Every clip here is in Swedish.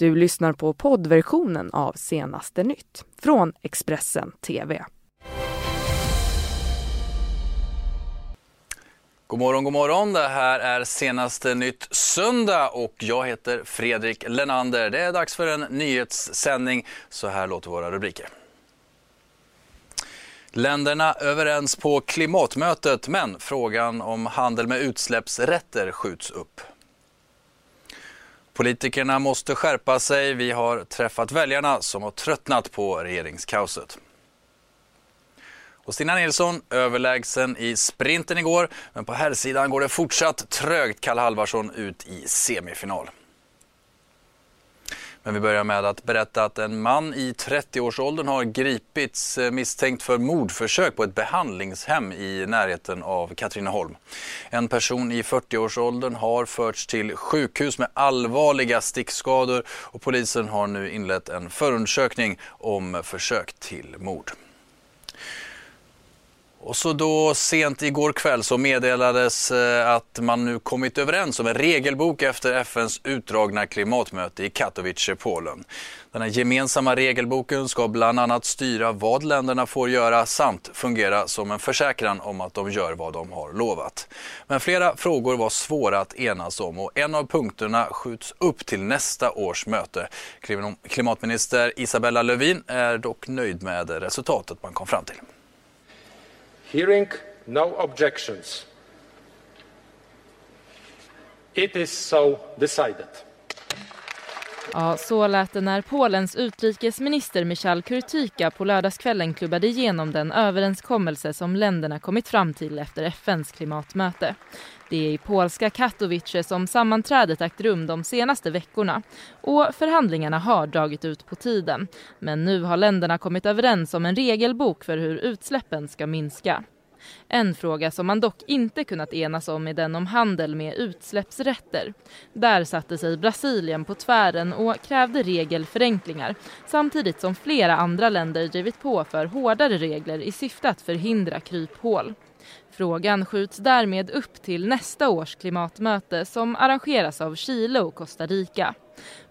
Du lyssnar på poddversionen av Senaste nytt från Expressen TV. God morgon, god morgon. Det här är senaste nytt söndag och jag heter Fredrik Lenander. Det är dags för en nyhetssändning. Så här låter våra rubriker. Länderna överens på klimatmötet men frågan om handel med utsläppsrätter skjuts upp. Politikerna måste skärpa sig. Vi har träffat väljarna som har tröttnat på regeringskaoset. Och Stina Nilsson överlägsen i sprinten igår, men på herrsidan går det fortsatt trögt. Kalle Halvarsson ut i semifinal. Men vi börjar med att berätta att en man i 30-årsåldern har gripits eh, misstänkt för mordförsök på ett behandlingshem i närheten av Katrineholm. En person i 40-årsåldern har förts till sjukhus med allvarliga stickskador och polisen har nu inlett en förundersökning om försök till mord. Och så då sent igår kväll så meddelades eh, att man nu kommit överens om en regelbok efter FNs utdragna klimatmöte i Katowice, Polen. Den här gemensamma regelboken ska bland annat styra vad länderna får göra samt fungera som en försäkran om att de gör vad de har lovat. Men flera frågor var svåra att enas om och en av punkterna skjuts upp till nästa års möte. Klimatminister Isabella Lövin är dock nöjd med resultatet man kom fram till. Hearing no objections, it is so decided. Ja, så lät det när Polens utrikesminister Michal Kurtyka på lördagskvällen klubbade igenom den överenskommelse som länderna kommit fram till efter FNs klimatmöte. Det är i polska Katowice som sammanträdet ägt rum de senaste veckorna och förhandlingarna har dragit ut på tiden. Men nu har länderna kommit överens om en regelbok för hur utsläppen ska minska. En fråga som man dock inte kunnat enas om är den om handel med utsläppsrätter. Där satte sig Brasilien på tvären och krävde regelförenklingar samtidigt som flera andra länder drivit på för hårdare regler i syfte att förhindra kryphål. Frågan skjuts därmed upp till nästa års klimatmöte som arrangeras av Chile och Costa Rica.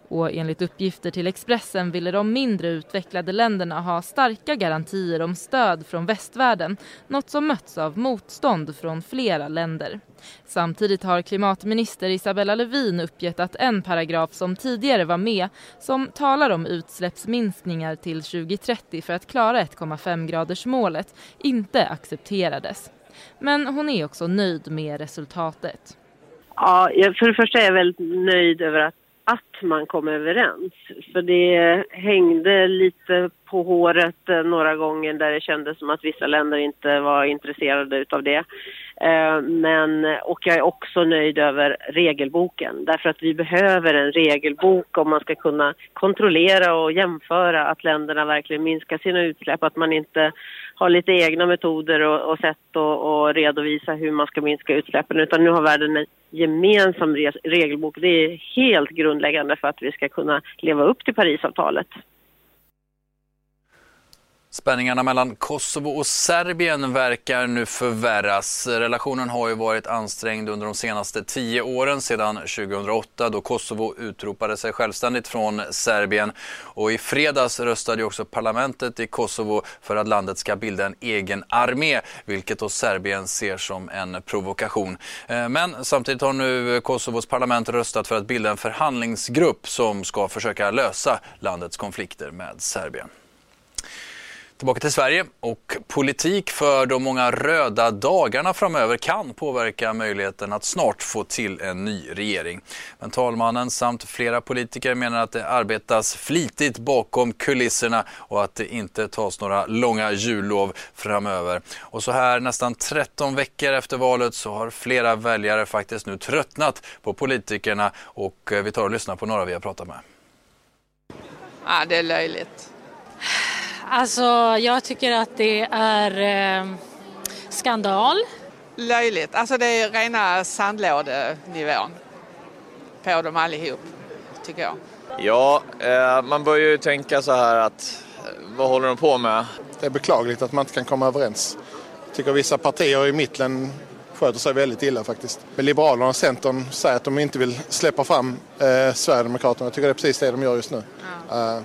Och enligt uppgifter till Expressen ville de mindre utvecklade länderna ha starka garantier om stöd från västvärlden, något som mötts av motstånd från flera länder. Samtidigt har klimatminister Isabella Lövin uppgett att en paragraf som tidigare var med, som talar om utsläppsminskningar till 2030 för att klara 1,5-gradersmålet, inte accepterades. Men hon är också nöjd med resultatet. Ja, för det första är jag väldigt nöjd över att att man kom överens. För det hängde lite på håret eh, några gånger där det kändes som att vissa länder inte var intresserade utav det. Eh, men, och jag är också nöjd över regelboken därför att vi behöver en regelbok om man ska kunna kontrollera och jämföra att länderna verkligen minskar sina utsläpp, att man inte har lite egna metoder och, och sätt att redovisa hur man ska minska utsläppen utan nu har världen en gemensam regelbok. Det är helt grundläggande för att vi ska kunna leva upp till Parisavtalet. Spänningarna mellan Kosovo och Serbien verkar nu förvärras. Relationen har ju varit ansträngd under de senaste tio åren sedan 2008 då Kosovo utropade sig självständigt från Serbien. Och i fredags röstade ju också parlamentet i Kosovo för att landet ska bilda en egen armé, vilket då Serbien ser som en provokation. Eh, men samtidigt har nu Kosovos parlament röstat för att bilda en förhandlingsgrupp som ska försöka lösa landets konflikter med Serbien. Tillbaka till Sverige och politik för de många röda dagarna framöver kan påverka möjligheten att snart få till en ny regering. Men talmannen samt flera politiker menar att det arbetas flitigt bakom kulisserna och att det inte tas några långa jullov framöver. Och så här nästan 13 veckor efter valet så har flera väljare faktiskt nu tröttnat på politikerna och eh, vi tar och lyssnar på några vi har pratat med. Ja, det är löjligt. Alltså, jag tycker att det är eh, skandal. Löjligt. Alltså det är rena sandlådenivån på dem allihop, tycker jag. Ja, eh, man bör ju tänka så här att eh, vad håller de på med? Det är beklagligt att man inte kan komma överens. Jag tycker vissa partier i mitten sköter sig väldigt illa faktiskt. Liberalerna och Centern säger att de inte vill släppa fram eh, Sverigedemokraterna. Jag tycker det är precis det de gör just nu. Ja.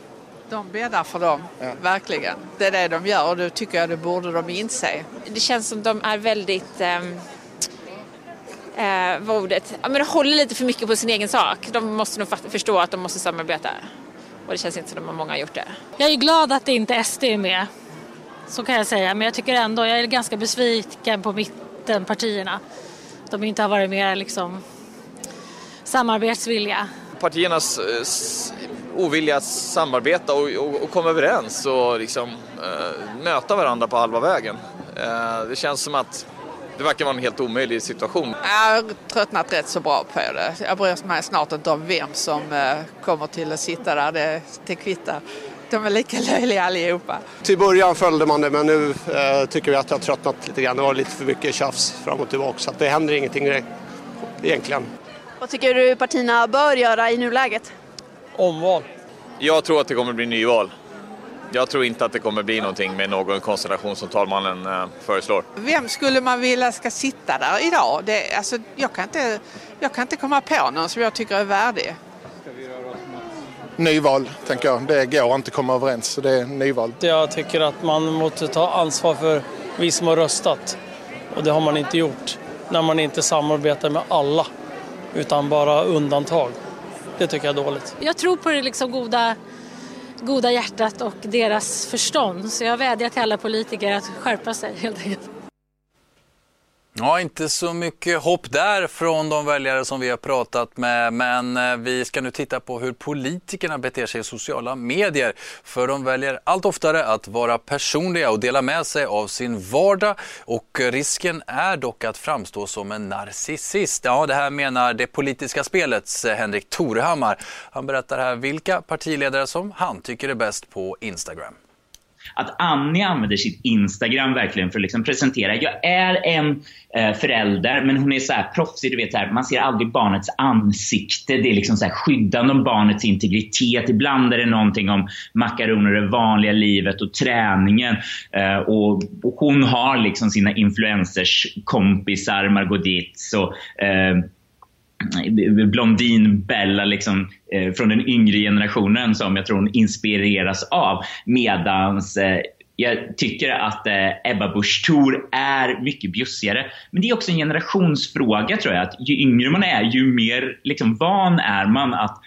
De bäddar för dem, ja. verkligen. Det är det de gör och det tycker jag det borde de inse. Det känns som de är väldigt um eh, vad ordet, ja, men de håller lite för mycket på sin egen sak. De måste nog förstå att de måste samarbeta. Och det känns inte som att många har gjort det. Jag är glad att det inte SD är med. Så kan jag säga. Men jag tycker ändå, jag är ganska besviken på mittenpartierna. De inte har varit mer liksom samarbetsvilliga. Partiernas eh, ovilja att samarbeta och, och, och komma överens och liksom, eh, möta varandra på halva vägen. Eh, det känns som att det verkar vara en helt omöjlig situation. Jag har tröttnat rätt så bra på det. Jag bryr mig snart inte om vem som eh, kommer till att sitta där. Det, det kvittar. De är lika löjliga allihopa. Till början följde man det men nu eh, tycker vi att det har tröttnat lite grann. Det var lite för mycket tjafs fram och tillbaka så det händer ingenting egentligen. Vad tycker du partierna bör göra i nuläget? Omval. Jag tror att det kommer bli nyval. Jag tror inte att det kommer bli någonting med någon konstellation som talmannen eh, föreslår. Vem skulle man vilja ska sitta där idag? Det, alltså, jag, kan inte, jag kan inte komma på någon som jag tycker är värdig. Nyval, tänker jag. Det går inte att komma överens, så det är nyval. Jag tycker att man måste ta ansvar för vi som har röstat. Och det har man inte gjort när man inte samarbetar med alla, utan bara undantag. Det tycker jag är dåligt. Jag tror på det liksom goda goda hjärtat och deras förstånd. Så jag vädjar till alla politiker att skärpa sig helt enkelt. Ja, inte så mycket hopp där från de väljare som vi har pratat med, men eh, vi ska nu titta på hur politikerna beter sig i sociala medier. För de väljer allt oftare att vara personliga och dela med sig av sin vardag och risken är dock att framstå som en narcissist. Ja, det här menar det politiska spelets eh, Henrik Torehammar. Han berättar här vilka partiledare som han tycker är bäst på Instagram att Annie använder sitt Instagram verkligen för att liksom presentera. Jag är en eh, förälder, men hon är så här proffsig. Du vet, så här, man ser aldrig barnets ansikte. Det är liksom så här skyddande om barnets integritet. Ibland är det någonting om makaroner, det vanliga livet och träningen. Eh, och, och, hon har liksom sina influencers kompisar, Margot Dietz och eh, Eh, Blondin-Bella liksom, eh, från den yngre generationen som jag tror hon inspireras av. Medans eh, jag tycker att eh, Ebba Busch Thor är mycket bjussigare. Men det är också en generationsfråga tror jag. Att ju yngre man är, ju mer liksom, van är man att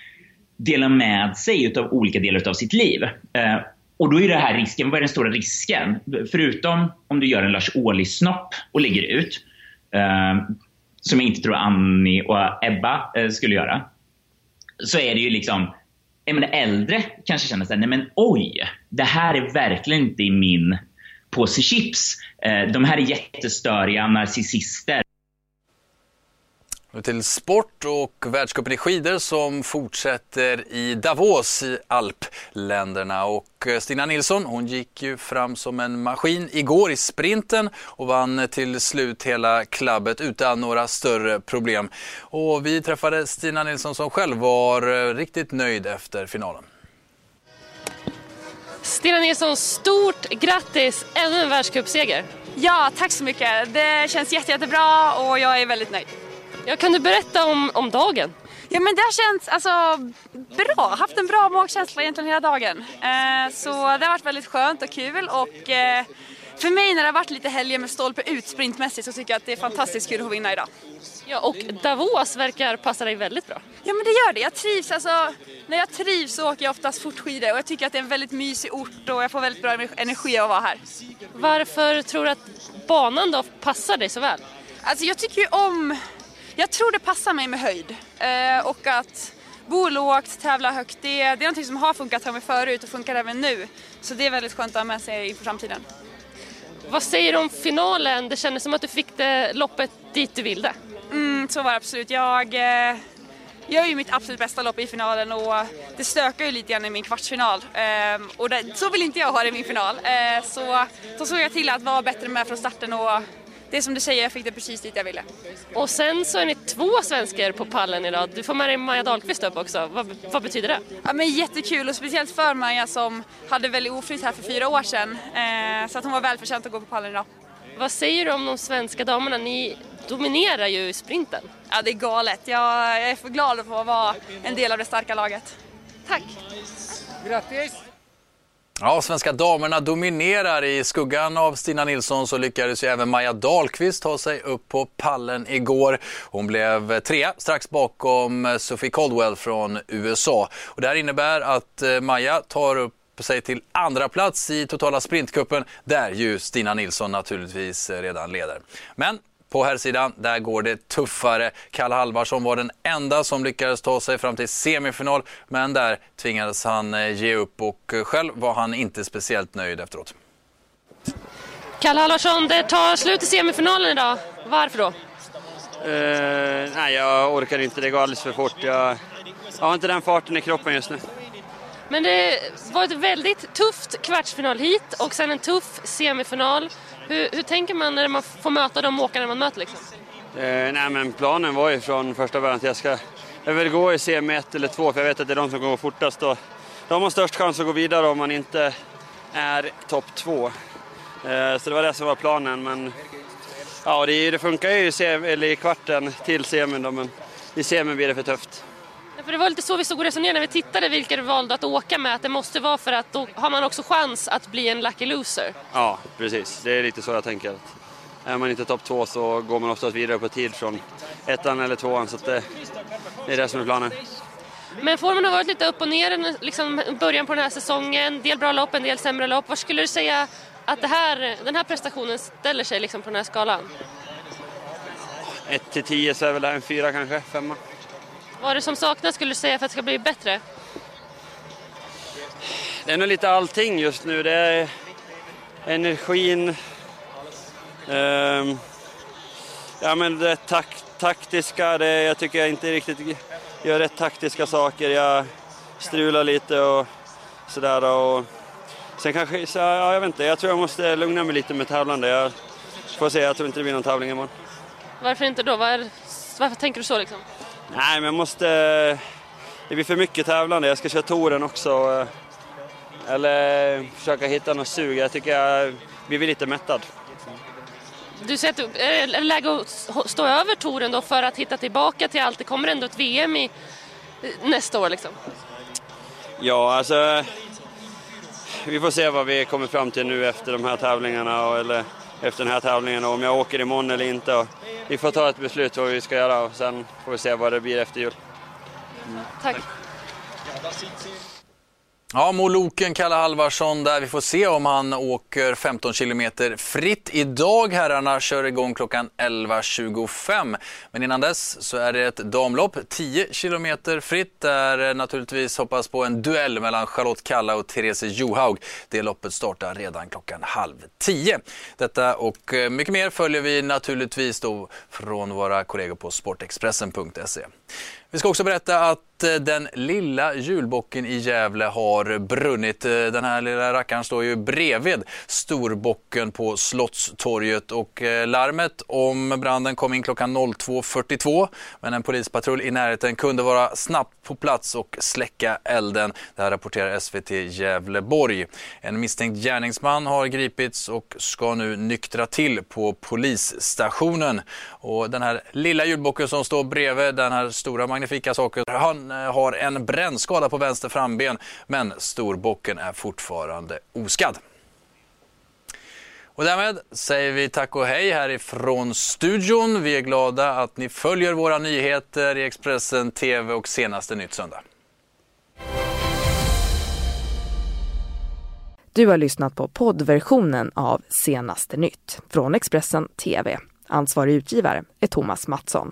dela med sig av olika delar av sitt liv. Eh, och då är det här risken, vad är den stora risken? Förutom om du gör en Lars Ohly-snopp och lägger ut. Eh, som jag inte tror Annie och Ebba eh, skulle göra. Så är det ju liksom, jag menar, äldre kanske känner såhär, nej men oj, det här är verkligen inte i min påse chips. Eh, de här är jättestöriga narcissister. Till sport och världscupen i skidor som fortsätter i Davos i alpländerna. Och eh, Stina Nilsson hon gick ju fram som en maskin igår i sprinten och vann till slut hela klabbet utan några större problem. Och vi träffade Stina Nilsson som själv var eh, riktigt nöjd efter finalen. Stina Nilsson, stort grattis! Ännu en världscupseger. Ja, tack så mycket. Det känns jätte, jättebra och jag är väldigt nöjd. Ja, kan du berätta om, om dagen? Ja men det har känts alltså, bra, haft en bra magkänsla egentligen hela dagen. Eh, så det har varit väldigt skönt och kul och eh, för mig när det har varit lite helger med stolpe ut sprintmässigt så tycker jag att det är fantastiskt kul att få vinna idag. Ja och Davos verkar passa dig väldigt bra. Ja men det gör det, jag trivs alltså, när jag trivs så åker jag oftast fortskidor och jag tycker att det är en väldigt mysig ort och jag får väldigt bra energi av att vara här. Varför tror du att banan då passar dig så väl? Alltså jag tycker ju om jag tror det passar mig med höjd eh, och att bo lågt, tävla högt, det, det är någonting som har funkat för mig förut och funkar även nu. Så det är väldigt skönt att ha med sig inför framtiden. Vad säger du om finalen? Det kändes som att du fick det loppet dit du ville. Mm, så var det absolut. Jag eh, gör ju mitt absolut bästa lopp i finalen och det stökar ju lite grann i min kvartsfinal. Eh, och det, så vill inte jag ha det i min final. Eh, så då såg jag till att vara bättre med från starten och det är som du säger, jag fick det precis dit jag ville. Och sen så är ni två svenskar på pallen idag. Du får med dig Maja Dahlqvist upp också. Vad, vad betyder det? Ja, men jättekul och speciellt för Maja som hade väldigt oflyt här för fyra år sedan. Eh, så att hon var välförtjänt att gå på pallen idag. Vad säger du om de svenska damerna? Ni dominerar ju sprinten. Ja, det är galet. Jag är för glad att få vara en del av det starka laget. Tack! Grattis! Ja, svenska damerna dominerar. I skuggan av Stina Nilsson så lyckades ju även Maja Dahlqvist ta sig upp på pallen igår. Hon blev trea strax bakom Sophie Caldwell från USA. Och det här innebär att eh, Maja tar upp sig till andra plats i totala sprintkuppen där ju Stina Nilsson naturligtvis eh, redan leder. Men på här sidan där går det tuffare. Kalle Halvarsson var den enda som lyckades ta sig fram till semifinal men där tvingades han eh, ge upp och eh, själv var han inte speciellt nöjd efteråt. Kalle Halvarsson, det tar slut i semifinalen idag. Varför då? Uh, nej, jag orkar inte. Det går alldeles för fort. Jag, jag har inte den farten i kroppen just nu. Men det var ett väldigt tufft kvartsfinal hit och sen en tuff semifinal. Hur, hur tänker man när man får möta de åkarna man möter? Liksom? Eh, nej, men planen var ju från första början att jag ska jag vill gå i semi 1 eller 2 för jag vet att det är de som går fortast. Och de har störst chans att gå vidare om man inte är topp 2. Eh, så det var det som var planen. Men ja, det, det funkar ju i, sem, eller i kvarten till semin då, men i semin blir det för tufft. För det var lite så vi stod och resonerade när vi tittade vilka du valde att åka med. Att det måste vara för att då har man också chans att bli en lucky loser. Ja, precis. Det är lite så jag tänker. Är man inte topp två så går man oftast vidare på tid från ettan eller tvåan. Så det, det är det som är planen. Men formen har varit lite upp och ner liksom början på den här säsongen. En del bra lopp, en del sämre lopp. Var skulle du säga att här, den här prestationen ställer sig liksom på den här skalan? 1 till 10 så är väl det en fyra kanske, femma. Vad är det som saknas skulle du säga för att det ska bli bättre? Det är nog lite allting just nu. Det är energin, um, ja men det tak taktiska, det, jag tycker jag inte riktigt gör rätt taktiska saker. Jag strular lite och sådär. Och sen kanske, så, ja, jag vet inte, jag tror jag måste lugna mig lite med tävlande. Jag får se, jag tror inte det blir någon tävling imorgon. Varför inte då? Var, varför tänker du så liksom? Nej, men jag måste... Det blir för mycket tävlande. Jag ska köra touren också. Eller försöka hitta något sug. Jag tycker jag blir lite mättad. Du säger att det är läge att stå över touren då för att hitta tillbaka till allt. Det kommer ändå ett VM i nästa år liksom. Ja, alltså... Vi får se vad vi kommer fram till nu efter de här tävlingarna eller efter den här tävlingen och om jag åker imorgon eller inte. Vi får ta ett beslut vad vi ska göra och sen får vi se vad det blir efter jul. Mm. Tack. Ja, Moloken Kalle Halvarsson där. Vi får se om han åker 15 kilometer fritt. Idag herrarna kör igång klockan 11.25. Men innan dess så är det ett damlopp, 10 kilometer fritt. Där eh, naturligtvis hoppas på en duell mellan Charlotte Kalla och Therese Johaug. Det loppet startar redan klockan halv tio. Detta och eh, mycket mer följer vi naturligtvis då från våra kollegor på sportexpressen.se. Vi ska också berätta att eh, den lilla julbocken i Gävle har brunnit. Eh, den här lilla rackaren står ju bredvid storbocken på Slottstorget och eh, larmet om branden kom in klockan 02.42 men en polispatrull i närheten kunde vara snabbt på plats och släcka elden. Det här rapporterar SVT Gävleborg. En misstänkt gärningsman har gripits och ska nu nyktra till på polisstationen. Och den här lilla julbocken som står bredvid den här stora magnifika saker. Han eh, har en brännskada på vänster framben men storbocken är fortfarande oskadd. Och därmed säger vi tack och hej härifrån studion. Vi är glada att ni följer våra nyheter i Expressen TV och senaste Nytt Söndag. Du har lyssnat på poddversionen av Senaste Nytt från Expressen TV. Ansvarig utgivare är Thomas Mattsson.